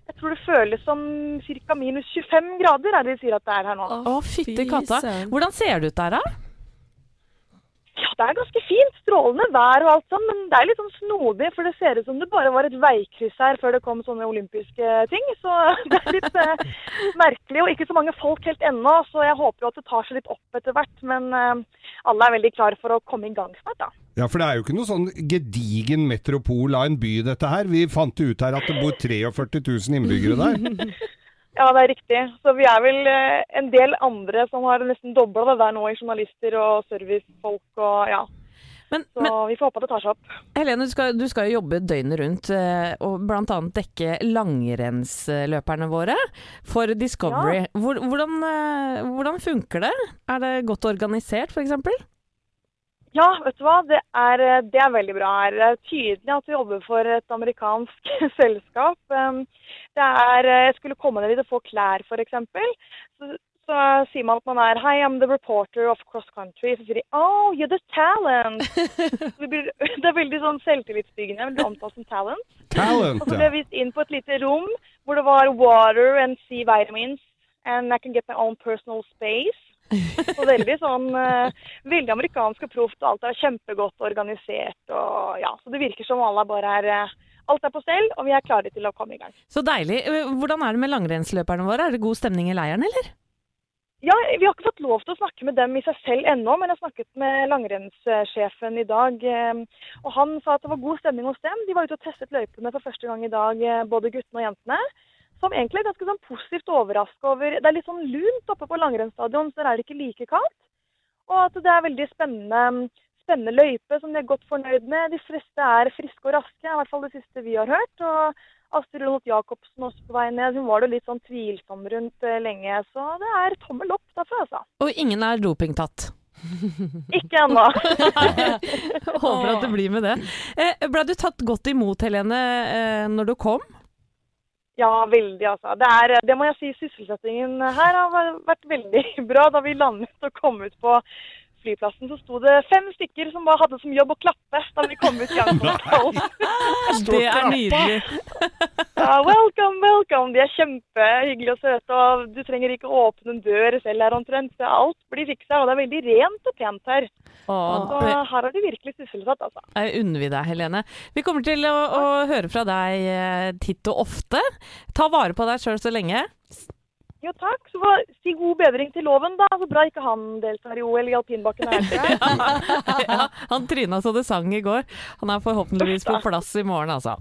S11: jeg tror det føles som ca. minus 25 grader, er det de sier at det er her nå.
S1: Å, fytti katta. Hvordan ser det ut der, da?
S11: Ja, det er ganske fint. Strålende vær og alt sånn, men det er litt sånn snodig. For det ser ut som det bare var et veikryss her før det kom sånne olympiske ting. Så det er litt eh, merkelig, og ikke så mange folk helt ennå. Så jeg håper jo at det tar seg litt opp etter hvert. Men eh, alle er veldig klare for å komme i gang snart, da.
S2: Ja, for det er jo ikke noe sånn gedigen metropol av en by, dette her. Vi fant ut her at det bor 43 000 innbyggere der.
S11: Ja, det er riktig. Så vi er vel eh, en del andre som har nesten dobla det der nå i journalister og servicefolk og ja.
S1: Men,
S11: Så
S1: men
S11: vi får håpe det tar seg opp.
S1: Helene, du skal, du skal jo jobbe døgnet rundt eh, og bl.a. dekke langrennsløperne våre for Discovery. Ja. hvordan, eh, hvordan funker det? Er det godt organisert, f.eks.?
S11: Ja, vet du hva. Det er, eh, det er veldig bra. Det er tydelig at vi jobber for et amerikansk selskap. Um, Det er, eh, jeg skulle komme ned dit og få klær, f.eks. Så, så sier man at man er Hi, I'm the reporter of cross country. Så sier de Oh, you're the talent. Det, blir, det er veldig sånn selvtillitsbyggende. Jeg blir omtalt som talent.
S2: Talent,
S11: Og så ble jeg vist inn på et lite rom hvor det var water and C vitamins. And I can get my own personal space. Så veldig sånn eh, Veldig amerikansk og proft, og alt er kjempegodt organisert. og ja, Så det virker som alle bare er eh, Alt er på stell, og vi er klare til å komme i gang.
S1: Så deilig. Eh, Hvordan er det med langrennsløperne våre? Er det god stemning i leiren, eller?
S11: Ja, Vi har ikke fått lov til å snakke med dem i seg selv ennå, men jeg snakket med langrennssjefen i dag. Og han sa at det var god stemning hos dem. De var ute og testet løypene for første gang i dag, både guttene og jentene. Som egentlig er ganske sånn positivt overraska over Det er litt sånn lunt oppe på langrennsstadion, så der er det ikke like kaldt. Og at det er veldig spennende, spennende løype som de er godt fornøyd med. De fleste er friske og raske, i hvert fall det siste vi har hørt. Og Astrid Loth Jacobsen også på vei ned. Hun var det litt sånn tvilsom rundt eh, lenge. Så det er tommel opp derfra, altså.
S1: Og ingen er dopingtatt.
S11: Ikke ennå.
S1: Håper at det blir med det. Eh, ble du tatt godt imot, Helene, eh, når du kom?
S11: Ja, veldig, altså. Det, er, det må jeg si, sysselsettingen her har vært veldig bra. Da vi landet og kom ut på flyplassen, så sto det fem stykker som bare hadde som jobb å klappe da vi kom ut i ankomsthallen.
S1: Det er nydelig.
S11: Ja, welcome, welcome. De er kjempehyggelige og søte, og du trenger ikke å åpne en dør selv her omtrent. Så alt blir fiksa, og det er veldig rent og pent her.
S1: Åh,
S11: Så
S1: det-
S11: her har de virkelig sysselsatt, altså.
S1: Jeg unner vi deg, Helene. Vi kommer til å, å høre fra deg eh, titt og ofte. Ta vare på deg sjøl så lenge.
S11: Jo, takk. Så si god bedring til loven, da. Så bra ikke han deltar i OL i alpinbakken her.
S1: ja, han tryna så det sang i går. Han er forhåpentligvis på plass i morgen, altså.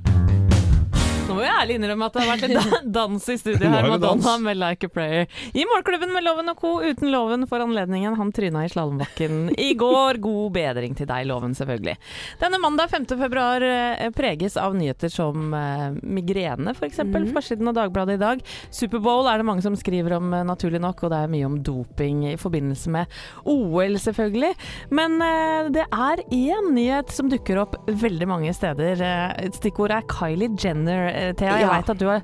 S1: Nå må jeg ærlig innrømme at det har vært en dans i studio her.
S2: er dans.
S1: Madonna med 'Like a Prayer'. I Målklubben med Loven og co. uten Loven for anledningen. Han tryna i slalåmbakken i går. God bedring til deg, Loven, selvfølgelig. Denne mandag 5. februar eh, preges av nyheter som eh, migrene, f.eks. eksempel Forsiden av Dagbladet i dag. Superbowl er det mange som skriver om, eh, naturlig nok, og det er mye om doping i forbindelse med OL, selvfølgelig. Men det er én nyhet som dukker opp veldig mange steder. Stikkordet er Kylie Jenner, Thea. Jeg
S3: Ja.
S1: vet at du er,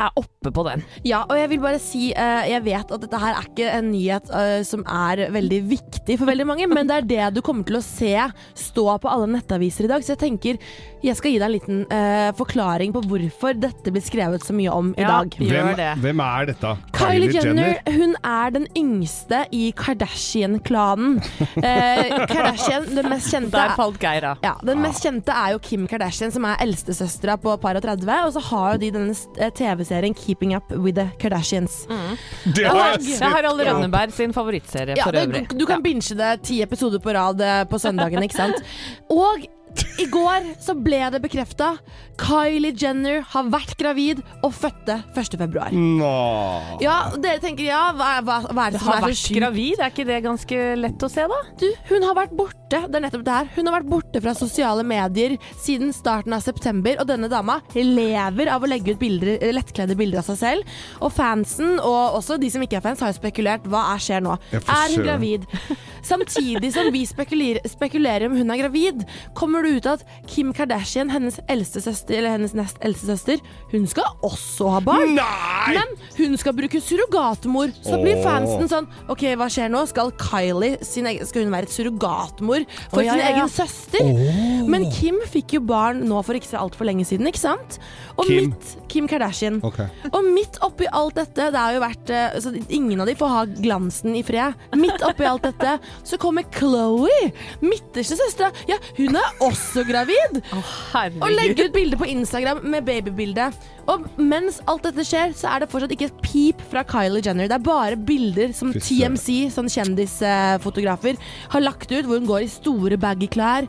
S1: er oppe på den.
S3: Ja, og jeg vil bare si eh, Jeg vet at dette her er ikke en nyhet eh, som er veldig viktig for veldig mange, men det er det du kommer til å se stå på alle nettaviser i dag. Så jeg tenker jeg skal gi deg en liten eh, forklaring på hvorfor dette blir skrevet så mye om i
S1: Ja,
S3: dag.
S1: gjør
S2: Hvem,
S1: det.
S2: hvem er dette?
S3: Kylie Jenner hun er den yngste i Kardashian-klanen. Eh, Kardashian, den mest kjente
S1: Der falt Geira.
S3: ja, Den mest kjente er jo Kim Kardashian, som er eldstesøstera på par og 30. Og så har jo de denne eh, TV-serien Keeping Up With The Kardashians.
S2: Det har jeg
S1: det er
S2: sett.
S1: Harald Rønneberg sin favorittserie
S3: Ja,
S1: for øvrig.
S3: du kan binge det ti episoder på rad eh, på søndagen, ikke sant? Og i går så ble det bekrefta. Kylie Jenner har vært gravid og fødte 1. februar.
S2: Nå.
S3: Ja, dere tenker ja, hva, hva, hva er det som
S1: Har
S3: er så sjukt?
S1: gravid, er ikke det ganske lett å se, da?
S3: Du, hun har vært borte det er nettopp det her. Hun har vært borte fra sosiale medier siden starten av september, og denne dama lever av å legge ut bilder, eh, lettkledde bilder av seg selv. Og fansen, og også de som ikke er fans, har jo spekulert. Hva er skjer nå? Er hun gravid? Samtidig som vi spekulerer, spekulerer om hun er gravid, kommer det ut at Kim Kardashian, hennes eldste søster, eller hennes nest eldste søster, hun skal også ha barn.
S2: Nei!
S3: Men hun skal bruke surrogatmor. Så blir fansen sånn OK, hva skjer nå? Skal Kylie sin egen, Skal hun være et surrogatmor for
S1: oh, ja,
S3: sin
S1: ja, ja.
S3: egen søster? Men Kim fikk jo barn nå for ikke så altfor lenge siden, ikke sant? Og
S2: Kim?
S3: mitt, Kim Kardashian.
S2: Okay.
S3: Og midt oppi alt dette, det har jo vært eh, Så ingen av de får ha glansen i fred. Midt oppi alt dette, så kommer Chloé, midterste søstera. Ja, hun er også gravid!
S1: Oh,
S3: Og legge ut bilde på Instagram med babybilde. Og mens alt dette skjer, så er det fortsatt ikke et pip fra Kylie Jenner. Det er bare bilder som. TMC, sånn kjendisfotografer, har lagt ut, hvor hun går i store baggy klær.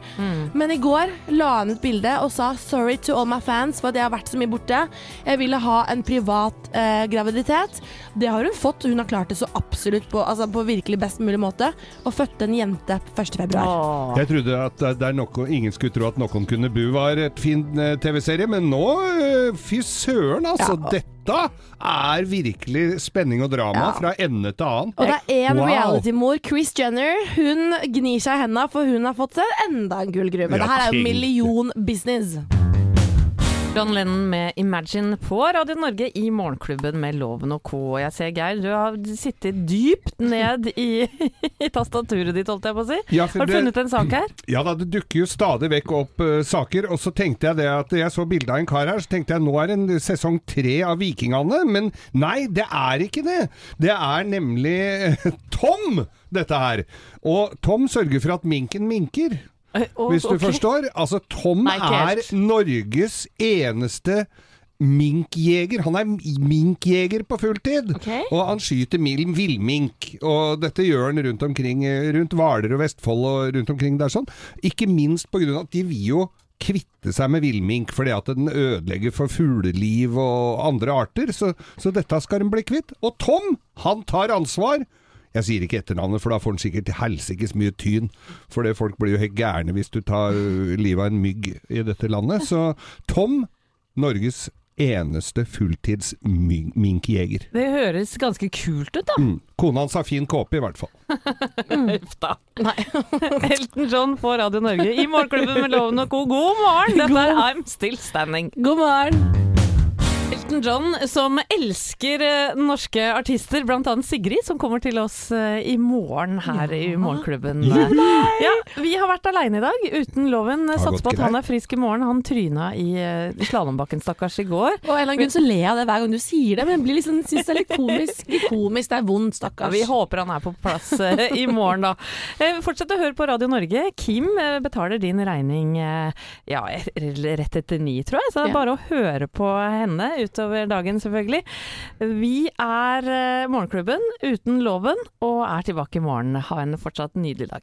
S3: Men i går la hun ut bilde og sa 'sorry to all my fans' for at jeg har vært så mye borte. Jeg ville ha en privat eh, graviditet. Det har hun fått. Hun har klart det så absolutt på, altså på virkelig best mulig måte. Og fødte en jente 1. februar.
S2: Jeg trodde at det er noe, ingen skulle tro at Noen kunne bu var et fin eh, TV-serie, men nå, eh, fy søren, altså.
S3: Ja.
S2: Dette er virkelig spenning og drama
S3: Ja.
S2: fra ende til annen.
S3: Og det er en
S2: Wow.
S3: reality-mor, Chris Jenner. Hun gnir seg i hendene, for hun har fått seg enda en gullgruve.
S2: Ja,
S3: det her er jo
S2: million
S3: millionbusiness.
S1: John Lennon med 'Imagine' på Radio Norge i Morgenklubben med Loven og co. Jeg ser, Geir, du har sittet dypt ned i, i tastaturet ditt, holdt jeg på å si.
S2: Ja,
S1: Har du
S2: det-
S1: funnet en sak her?
S2: Ja da, det dukker jo stadig vekk opp uh, saker, og så tenkte jeg det at jeg så bildet av en kar her, så tenkte jeg nå er det en sesong tre av Vikingene, men nei, det er ikke det. Det er nemlig eh, Tom, dette her. Og Tom sørger for at minken minker. Hvis du
S1: okay.
S2: forstår. Altså, Tom er. Norges eneste minkjeger. Han er minkjeger på fulltid.
S1: Okay.
S2: Og han skyter villmink. Og dette gjør han rundt omkring eh, rundt Hvaler og Vestfold og rundt omkring der sånn. Ikke minst på grunn av at de vil jo kvitte seg med villmink fordi at den ødelegger for fugleliv og andre arter. Så, så dette skal de bli kvitt. Og Tom, han tar ansvar. Jeg sier ikke etternavnet, for da får han sikkert til helsikes mye tyn. For det folk blir jo helt gærne hvis du tar livet av en mygg i dette landet. Så Tom, Norges eneste fulltids minkjeger.
S1: Det høres ganske kult ut, da.
S2: Mm. Kona hans har fin kåpe, i hvert fall.
S1: Huff da. Elton John på Radio Norge i Morgenklubben med Loven og co. God morgen! Dette er I'm Still Standing.
S3: God morgen.
S1: Elton John, som elsker eh, norske artister, bl.a. Sigrid, som kommer til oss eh, i morgen her i Morgenklubben. Ja, vi har vært aleine i dag, uten loven. Satser på at han er frisk i morgen. Han tryna i uh, slalåmbakken, stakkars, i går.
S3: Og en eller annen grunn så ler jeg av det hver gang du sier det, men jeg blir liksom, syns det er litt komisk. Litt komisk, det er vondt,
S1: Ja,
S3: stakkars.
S1: vi håper han er på plass eh, i morgen, da. Eh, Fortsett å høre på Radio Norge. Kim eh, betaler din regning eh, ja, rett etter ni, tror jeg. Så det er bare å høre på henne utover dagen, selvfølgelig. Vi er eh, Morgenklubben uten loven, og er tilbake i morgen. Ha en fortsatt nydelig dag.